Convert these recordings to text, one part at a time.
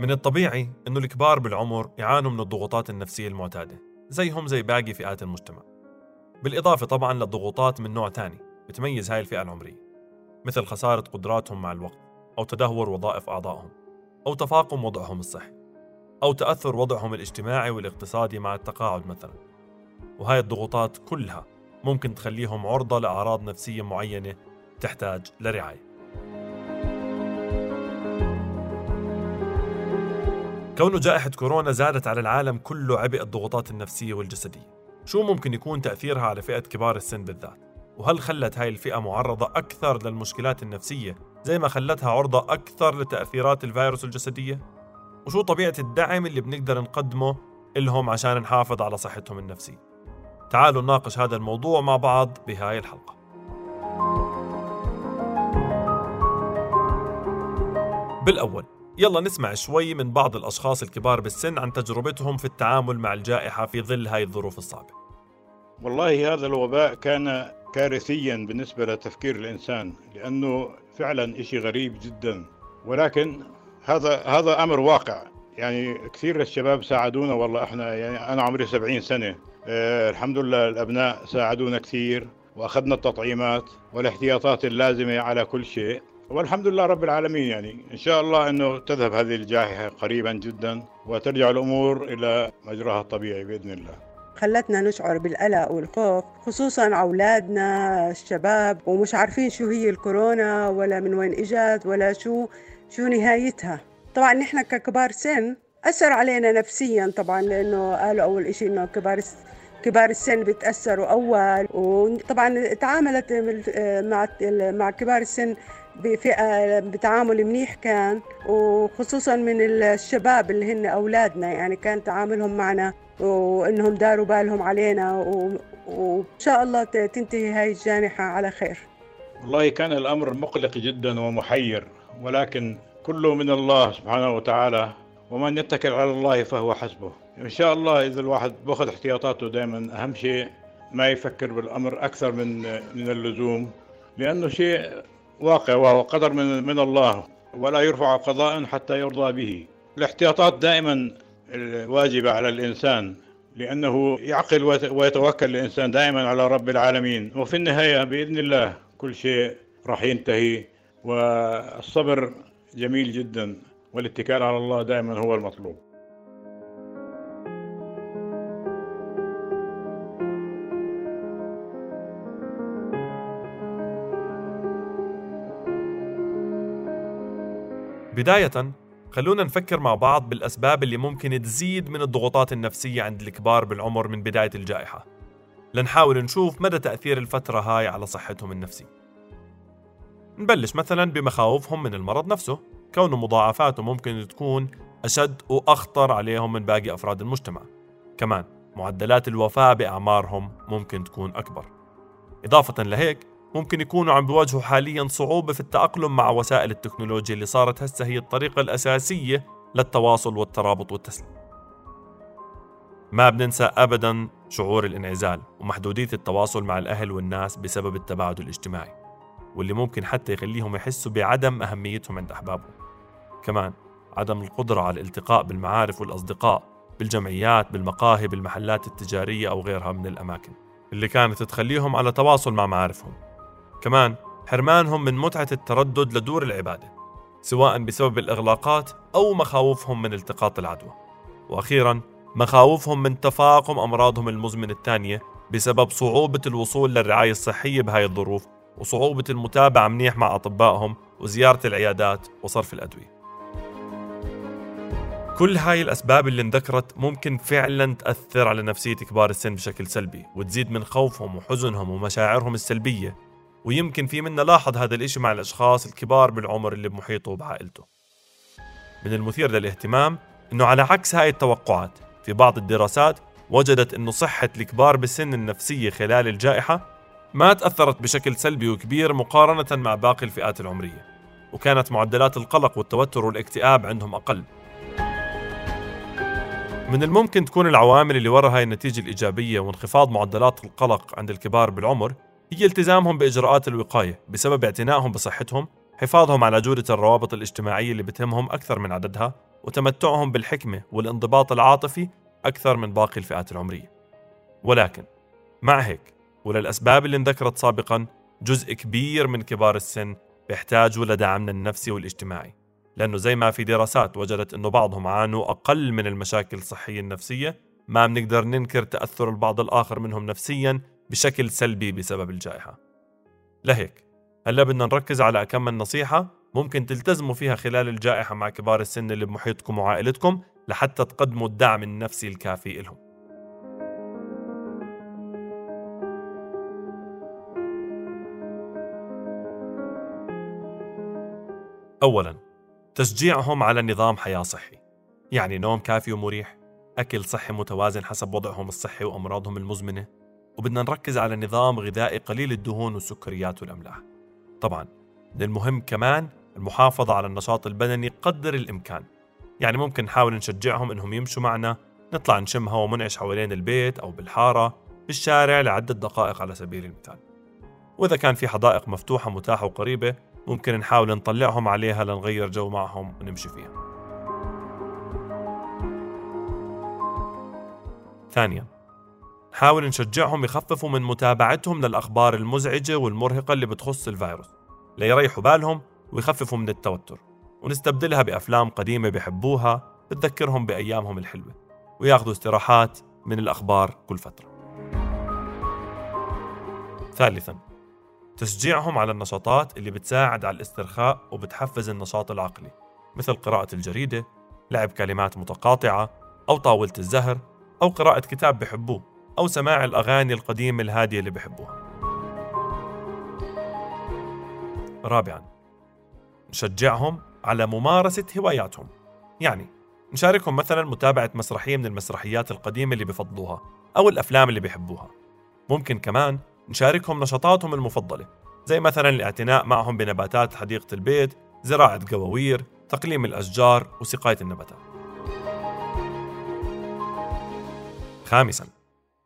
من الطبيعي إنه الكبار بالعمر يعانوا من الضغوطات النفسية المعتادة زيهم زي باقي فئات المجتمع. بالإضافة طبعا لضغوطات من نوع تاني بتميز هاي الفئة العمرية مثل خسارة قدراتهم مع الوقت أو تدهور وظائف أعضائهم أو تفاقم وضعهم الصحي أو تأثر وضعهم الاجتماعي والاقتصادي مع التقاعد مثلا. وهاي الضغوطات كلها ممكن تخليهم عرضة لأعراض نفسية معينة تحتاج لرعاية. كون جائحة كورونا زادت على العالم كله عبء الضغوطات النفسية والجسدية شو ممكن يكون تأثيرها على فئة كبار السن بالذات؟ وهل خلت هاي الفئة معرضة أكثر للمشكلات النفسية زي ما خلتها عرضة أكثر لتأثيرات الفيروس الجسدية؟ وشو طبيعة الدعم اللي بنقدر نقدمه لهم عشان نحافظ على صحتهم النفسية؟ تعالوا نناقش هذا الموضوع مع بعض بهاي الحلقة بالأول يلا نسمع شوي من بعض الأشخاص الكبار بالسن عن تجربتهم في التعامل مع الجائحة في ظل هاي الظروف الصعبة. والله هذا الوباء كان كارثيا بالنسبة لتفكير الإنسان لأنه فعلا إشي غريب جدا. ولكن هذا هذا أمر واقع. يعني كثير الشباب ساعدونا والله إحنا يعني أنا عمري 70 سنة. آه الحمد لله الأبناء ساعدونا كثير وأخذنا التطعيمات والاحتياطات اللازمة على كل شيء. والحمد لله رب العالمين يعني إن شاء الله أنه تذهب هذه الجائحة قريبا جدا وترجع الأمور إلى مجراها الطبيعي بإذن الله. خلتنا نشعر بالقلق والخوف خصوصا أولادنا الشباب ومش عارفين شو هي الكورونا ولا من وين إجت ولا شو شو نهايتها. طبعا نحن ككبار سن أثر علينا نفسيا طبعا لأنه قالوا أول إشي إنه كبار كبار السن بتأثروا أول. وطبعا تعاملت مع مع كبار السن بتعامل منيح كان. وخصوصا من الشباب اللي هن أولادنا يعني كان تعاملهم معنا وإنهم داروا بالهم علينا. وإن شاء الله تنتهي هاي الجانحة على خير. والله كان الأمر مقلق جدا ومحير ولكن كله من الله سبحانه وتعالى ومن يتكل على الله فهو حسبه. إن شاء الله إذا الواحد بأخذ احتياطاته دائما أهم شيء ما يفكر بالأمر أكثر من من اللزوم لأنه شيء واقع وهو قدر من, من الله ولا يرفع قضاء حتى يرضى به. الاحتياطات دائما واجبة على الإنسان لأنه يعقل ويتوكل الإنسان دائما على رب العالمين. وفي النهاية بإذن الله كل شيء راح ينتهي والصبر جميل جدا والاتكال على الله دائما هو المطلوب. بداية خلونا نفكر مع بعض بالأسباب اللي ممكن تزيد من الضغوطات النفسية عند الكبار بالعمر من بداية الجائحة. لنحاول نشوف مدى تأثير الفترة هاي على صحتهم النفسية. نبلش مثلا بمخاوفهم من المرض نفسه. كون مضاعفاته ممكن تكون أشد وأخطر عليهم من باقي أفراد المجتمع. كمان معدلات الوفاة بأعمارهم ممكن تكون أكبر. إضافة لهيك ممكن يكونوا عم بيواجهوا حاليا صعوبة في التأقلم مع وسائل التكنولوجيا اللي صارت هسه هي الطريقة الأساسية للتواصل والترابط والتسليم. ما بننسى أبدا شعور الانعزال ومحدودية التواصل مع الأهل والناس بسبب التباعد الاجتماعي واللي ممكن حتى يخليهم يحسوا بعدم أهميتهم عند أحبابهم. كمان عدم القدرة على الالتقاء بالمعارف والأصدقاء بالجمعيات بالمقاهي بالمحلات التجارية أو غيرها من الأماكن اللي كانت تخليهم على تواصل مع معارفهم. كمان حرمانهم من متعة التردد لدور العبادة سواء بسبب الإغلاقات أو مخاوفهم من التقاط العدوى. وأخيرا مخاوفهم من تفاقم أمراضهم المزمنة الثانية بسبب صعوبة الوصول للرعاية الصحية بهاي الظروف وصعوبة المتابعة منيح مع أطبائهم وزيارة العيادات وصرف الأدوية. كل هاي الأسباب اللي انذكرت ممكن فعلا تأثر على نفسية كبار السن بشكل سلبي وتزيد من خوفهم وحزنهم ومشاعرهم السلبية ويمكن في منا لاحظ هذا الإشي مع الأشخاص الكبار بالعمر اللي بمحيطه وبعائلته. من المثير للاهتمام أنه على عكس هاي التوقعات في بعض الدراسات وجدت أنه صحة الكبار بالسن النفسية خلال الجائحة ما تأثرت بشكل سلبي وكبير مقارنة مع باقي الفئات العمرية وكانت معدلات القلق والتوتر والاكتئاب عندهم أقل. من الممكن تكون العوامل اللي وراء هاي النتيجة الإيجابية وانخفاض معدلات القلق عند الكبار بالعمر هي التزامهم بإجراءات الوقاية بسبب اعتنائهم بصحتهم حفاظهم على جودة الروابط الاجتماعية اللي بتهمهم أكثر من عددها وتمتعهم بالحكمة والانضباط العاطفي أكثر من باقي الفئات العمرية. ولكن مع هيك وللأسباب اللي انذكرت سابقا جزء كبير من كبار السن بيحتاجوا لدعمنا النفسي والاجتماعي لأنه زي ما في دراسات وجدت أنه بعضهم عانوا أقل من المشاكل الصحية النفسية ما بنقدر ننكر تأثر البعض الآخر منهم نفسيا بشكل سلبي بسبب الجائحة. لهيك هلا بدنا نركز على كم من نصيحة ممكن تلتزموا فيها خلال الجائحة مع كبار السن اللي بمحيطكم وعائلتكم لحتى تقدموا الدعم النفسي الكافي لهم أولا تشجيعهم على نظام حياة صحي. يعني نوم كافي ومريح أكل صحي متوازن حسب وضعهم الصحي وأمراضهم المزمنة. وبدنا نركز على نظام غذائي قليل الدهون والسكريات والأملاح. طبعا من المهم كمان المحافظة على النشاط البدني قدر الإمكان. يعني ممكن نحاول نشجعهم إنهم يمشوا معنا نطلع نشم هوا منعش حوالين البيت أو بالحارة بالشارع لعدة دقائق على سبيل المثال. وإذا كان في حدائق مفتوحة متاحة وقريبة ممكن نحاول نطلعهم عليها لنغير جو معهم ونمشي فيها. ثانيا نحاول نشجعهم يخففوا من متابعتهم للأخبار المزعجة والمرهقة اللي بتخص الفيروس ليريحوا بالهم ويخففوا من التوتر ونستبدلها بأفلام قديمة بحبوها بتذكرهم بأيامهم الحلوة وياخذوا استراحات من الأخبار كل فترة. ثالثا تشجيعهم على النشاطات اللي بتساعد على الاسترخاء وبتحفز النشاط العقلي مثل قراءة الجريدة لعب كلمات متقاطعة أو طاولة الزهر أو قراءة كتاب بحبوه أو سماع الأغاني القديمة الهادية اللي بحبوها. رابعا نشجعهم على ممارسة هواياتهم. يعني نشاركهم مثلا متابعة مسرحية من المسرحيات القديمة اللي بفضلوها أو الأفلام اللي بيحبوها ممكن كمان نشاركهم نشاطاتهم المفضلة زي مثلا الاعتناء معهم بنباتات حديقة البيت زراعة قواوير تقليم الأشجار وسقاية النباتات. خامسا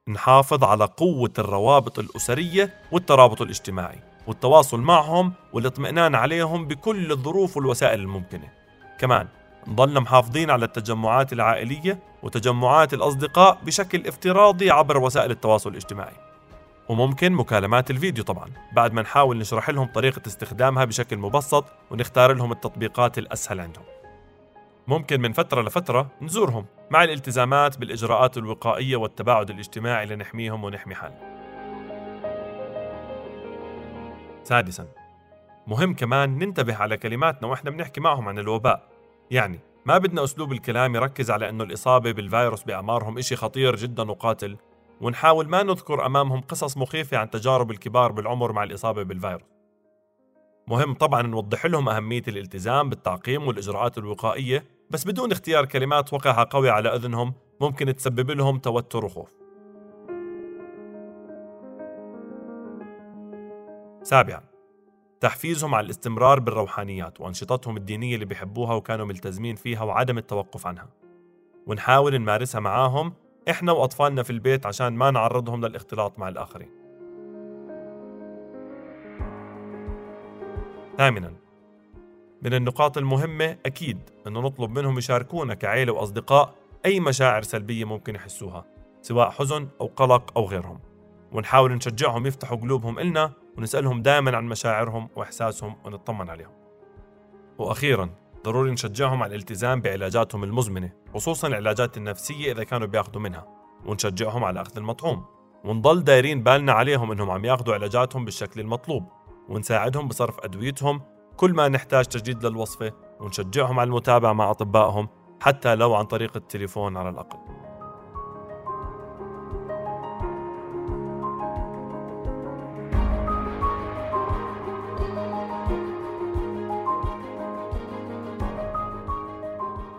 نحافظ على قوة الروابط الأسرية والترابط الاجتماعي والتواصل معهم والاطمئنان عليهم بكل الظروف والوسائل الممكنة. كمان نضلنا محافظين على التجمعات العائلية وتجمعات الأصدقاء بشكل افتراضي عبر وسائل التواصل الاجتماعي. وممكن مكالمات الفيديو طبعا بعد ما نحاول نشرح لهم طريقة استخدامها بشكل مبسط ونختار لهم التطبيقات الأسهل عندهم. ممكن من فترة لفترة نزورهم مع الالتزامات بالإجراءات الوقائية والتباعد الاجتماعي لنحميهم ونحمي حالنا. سادسا مهم كمان ننتبه على كلماتنا وإحنا بنحكي معهم عن الوباء. يعني ما بدنا أسلوب الكلام يركز على أنه الإصابة بالفيروس بأعمارهم إشي خطير جدا وقاتل ونحاول ما نذكر أمامهم قصص مخيفة عن تجارب الكبار بالعمر مع الإصابة بالفيروس. مهم طبعا نوضح لهم أهمية الالتزام بالتعقيم والإجراءات الوقائية بس بدون اختيار كلمات وقعها قوي على أذنهم ممكن تسبب لهم توتر وخوف. سابعا تحفيزهم على الاستمرار بالروحانيات وأنشطتهم الدينية اللي بيحبوها وكانوا ملتزمين فيها وعدم التوقف عنها. ونحاول نمارسها معاهم إحنا وأطفالنا في البيت عشان ما نعرضهم للاختلاط مع الآخرين. ثامنا من النقاط المهمة أكيد أنه نطلب منهم يشاركونا كعيلة وأصدقاء أي مشاعر سلبية ممكن يحسوها سواء حزن أو قلق أو غيرهم. ونحاول نشجعهم يفتحوا قلوبهم إلنا ونسألهم دائما عن مشاعرهم وإحساسهم ونطمن عليهم. وأخيرا ضروري نشجعهم على الالتزام بعلاجاتهم المزمنة خصوصا العلاجات النفسية إذا كانوا بياخذوا منها. ونشجعهم على أخذ المطعوم. ونضل دايرين بالنا عليهم إنهم عم ياخذوا علاجاتهم بالشكل المطلوب. ونساعدهم بصرف أدويتهم كل ما نحتاج تجديد للوصفة ونشجعهم على المتابعة مع أطبائهم حتى لو عن طريق التليفون على الأقل.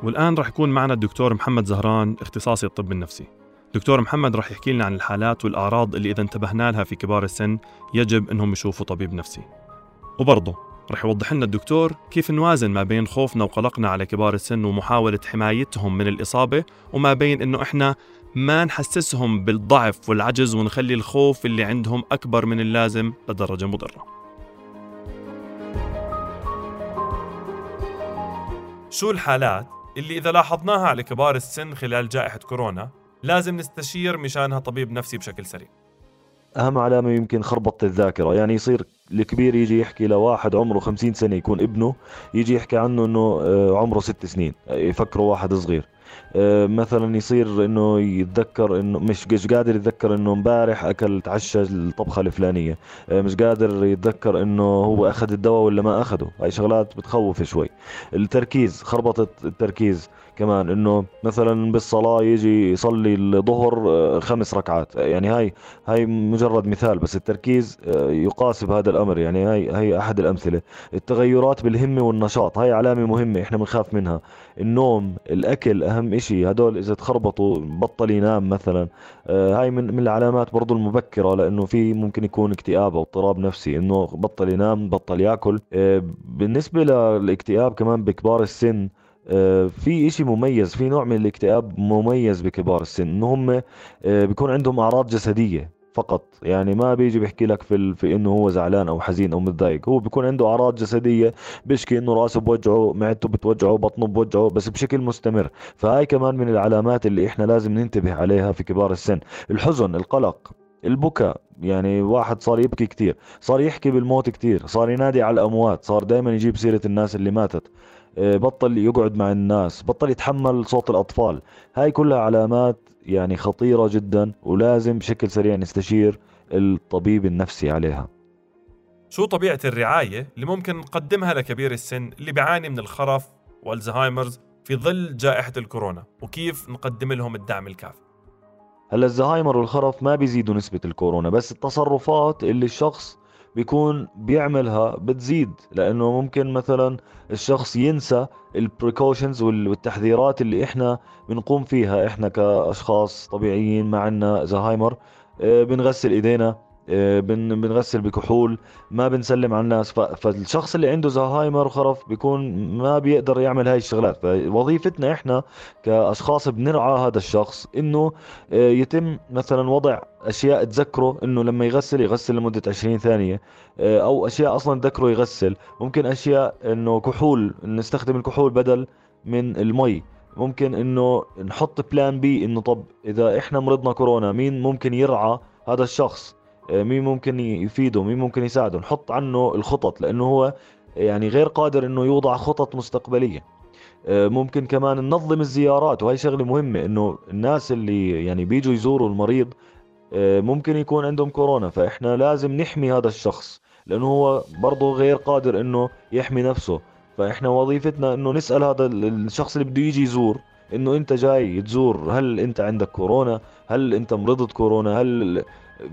والآن رح يكون معنا الدكتور محمد زهران اختصاصي الطب النفسي. دكتور محمد رح يحكي لنا عن الحالات والأعراض اللي إذا انتبهنا لها في كبار السن يجب أنهم يشوفوا طبيب نفسي. وبرضه رح يوضح لنا الدكتور كيف نوازن ما بين خوفنا وقلقنا على كبار السن ومحاولة حمايتهم من الإصابة وما بين إنه إحنا ما نحسسهم بالضعف والعجز ونخلي الخوف اللي عندهم أكبر من اللازم لدرجة مضرة. شو الحالات اللي إذا لاحظناها على كبار السن خلال جائحة كورونا لازم نستشير مشانها طبيب نفسي بشكل سريع؟ أهم علامة يمكن خربطة الذاكرة يعني يصير الكبير يجي يحكي لواحد عمره 50 سنة يكون ابنه يجي يحكي عنه إنه آه، عمره ست سنين يفكره واحد صغير. آه، مثلا يصير إنه يتذكر إنه مش مش قادر يتذكر إنه امبارح أكل تعشى الطبخة الفلانية. آه، مش قادر يتذكر إنه هو أخذ الدواء ولا ما أخذه. هاي شغلات بتخوف شوي. التركيز خربطة التركيز. كمان إنه مثلا بالصلاة يجي يصلي الظهر آه، خمس ركعات. يعني هاي هاي مجرد مثال بس التركيز آه، يقاس بهذا الأمر. يعني هاي هي أحد الأمثلة. التغيرات بالهمة والنشاط هاي علامة مهمة إحنا بنخاف منها. النوم الأكل أهم إشي. هدول إذا تخربطوا بطل ينام مثلا. آه، هاي من من العلامات برضو المبكرة لأنه في ممكن يكون اكتئاب أو اضطراب نفسي. إنه بطل ينام بطل يأكل. بالنسبة للاكتئاب كمان بكبار السن آه، في إشي مميز في نوع من الاكتئاب مميز بكبار السن انه هم آه، بيكون عندهم أعراض جسدية فقط. يعني ما بيجي بيحكي لك في, في إنه هو زعلان أو حزين أو متضايق. هو بيكون عنده أعراض جسدية بيشكي إنه رأسه بوجعه معدته بتوجعه بطنه بوجعه بس بشكل مستمر. فهاي كمان من العلامات اللي إحنا لازم ننتبه عليها في كبار السن. الحزن القلق البكاء. يعني واحد صار يبكي كتير صار يحكي بالموت كتير صار ينادي على الأموات صار دائما يجيب سيرة الناس اللي ماتت. آه، بطل يقعد مع الناس بطل يتحمل صوت الأطفال. هاي كلها علامات يعني خطيرة جدا ولازم بشكل سريع نستشير الطبيب النفسي عليها. شو طبيعة الرعاية اللي ممكن نقدمها لكبير السن اللي بيعاني من الخرف والزهايمرز في ظل جائحة الكورونا وكيف نقدم لهم الدعم الكافي؟ هلا الزهايمر والخرف ما بيزيدوا نسبة الكورونا بس التصرفات اللي الشخص بيكون بيعملها بتزيد لأنه ممكن مثلا الشخص ينسى البريكوشنز والتحذيرات اللي إحنا بنقوم فيها إحنا كأشخاص طبيعيين ما عندنا زهايمر آه، بنغسل إيدينا آه، بنغسل بكحول ما بنسلم على الناس. فالشخص اللي عنده زهايمر وخرف بيكون ما بيقدر يعمل هاي الشغلات. فوظيفتنا إحنا كأشخاص بنرعى هذا الشخص إنه آه، يتم مثلا وضع أشياء تذكره إنه لما يغسل يغسل لمدة 20 ثانية آه، أو أشياء أصلا تذكره يغسل. ممكن أشياء إنه كحول نستخدم الكحول بدل من المي. ممكن إنه نحط بلان بي إنه طب إذا إحنا مرضنا كورونا مين ممكن يرعى هذا الشخص؟ مين ممكن يفيده مين ممكن يساعده. نحط عنه الخطط لأنه هو يعني غير قادر إنه يوضع خطط مستقبلية. آه، ممكن كمان ننظم الزيارات وهي شغلة مهمة إنه الناس اللي يعني بيجوا يزوروا المريض آه، ممكن يكون عندهم كورونا فإحنا لازم نحمي هذا الشخص لأنه هو برضه غير قادر إنه يحمي نفسه. فإحنا وظيفتنا إنه نسأل هذا الشخص اللي بده يجي يزور إنه أنت جاي تزور هل أنت عندك كورونا؟ هل أنت مرضت كورونا؟ هل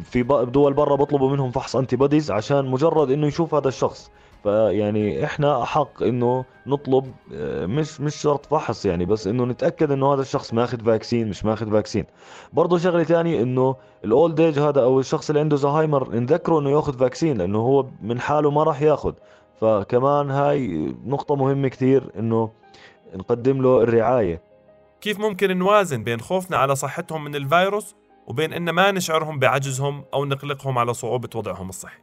في دول برا بطلبوا منهم فحص antibodies عشان مجرد إنه يشوف هذا الشخص. فيعني إحنا أحق إنه نطلب آه، مش مش شرط فحص يعني بس إنه نتأكد إنه هذا الشخص ماخذ vaccine مش ماخذ vaccine برضه شغلة ثانية إنه ال old age هذا أو الشخص اللي عنده زهايمر نذكره إنه ياخذ vaccine لأنه هو من حاله ما راح ياخذ. فكمان هاي نقطة مهمة كثير إنه نقدم له الرعاية. كيف ممكن نوازن بين خوفنا على صحتهم من الفيروس وبين إن ما نشعرهم بعجزهم أو نقلقهم على صعوبة وضعهم الصحي.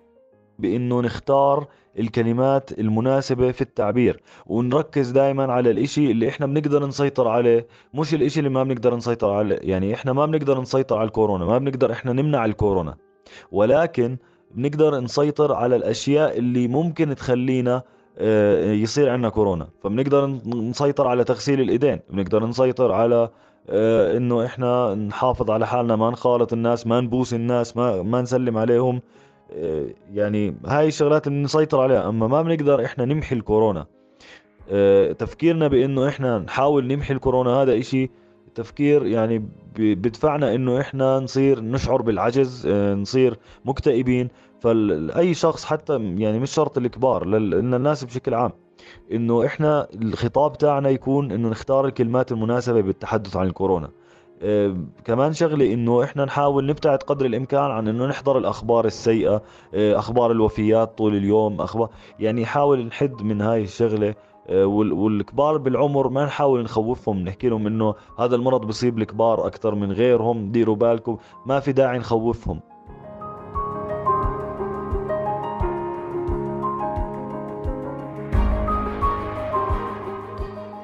بإنه نختار الكلمات المناسبة في التعبير ونركز دائما على الإشي اللي إحنا بنقدر نسيطر عليه مش الإشي اللي ما بنقدر نسيطر عليه يعني إحنا ما بنقدر نسيطر على الكورونا ما بنقدر إحنا نمنع الكورونا ولكن بنقدر نسيطر على الأشياء اللي ممكن تخلينا آه، يصير عندنا كورونا فبنقدر نسيطر على تغسيل الإيدين بنقدر نسيطر على إنه إحنا نحافظ على حالنا ما نخالط الناس ما نبوس الناس ما ما نسلم عليهم. آه، يعني هاي الشغلات اللي نسيطر عليها. أما ما بنقدر إحنا نمحي الكورونا آه، تفكيرنا بإنه إحنا نحاول نمحي الكورونا هذا إشي تفكير يعني بدفعنا إنه إحنا نصير نشعر بالعجز نصير مكتئبين. فاي شخص حتى يعني مش شرط الكبار لأن الناس بشكل عام. إنه إحنا الخطاب تاعنا يكون إنه نختار الكلمات المناسبة بالتحدث عن الكورونا. آه كمان شغلة إنه إحنا نحاول نبتعد قدر الإمكان عن إنه نحضر الأخبار السيئة آه أخبار الوفيات طول اليوم أخبار يعني نحاول نحد من هاي الشغلة آه والكبار بالعمر ما نحاول نخوفهم نحكي لهم إنه هذا المرض بصيب الكبار أكثر من غيرهم ديروا بالكم ما في داعي نخوفهم.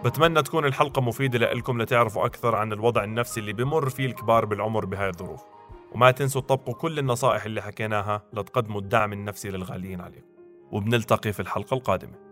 بتمنى تكون الحلقة مفيدة لكم لتعرفوا أكثر عن الوضع النفسي اللي بمر فيه الكبار بالعمر بهاي الظروف. وما تنسوا تطبقوا كل النصائح اللي حكيناها لتقدموا الدعم النفسي للغاليين عليكم. وبنلتقي في الحلقة القادمة.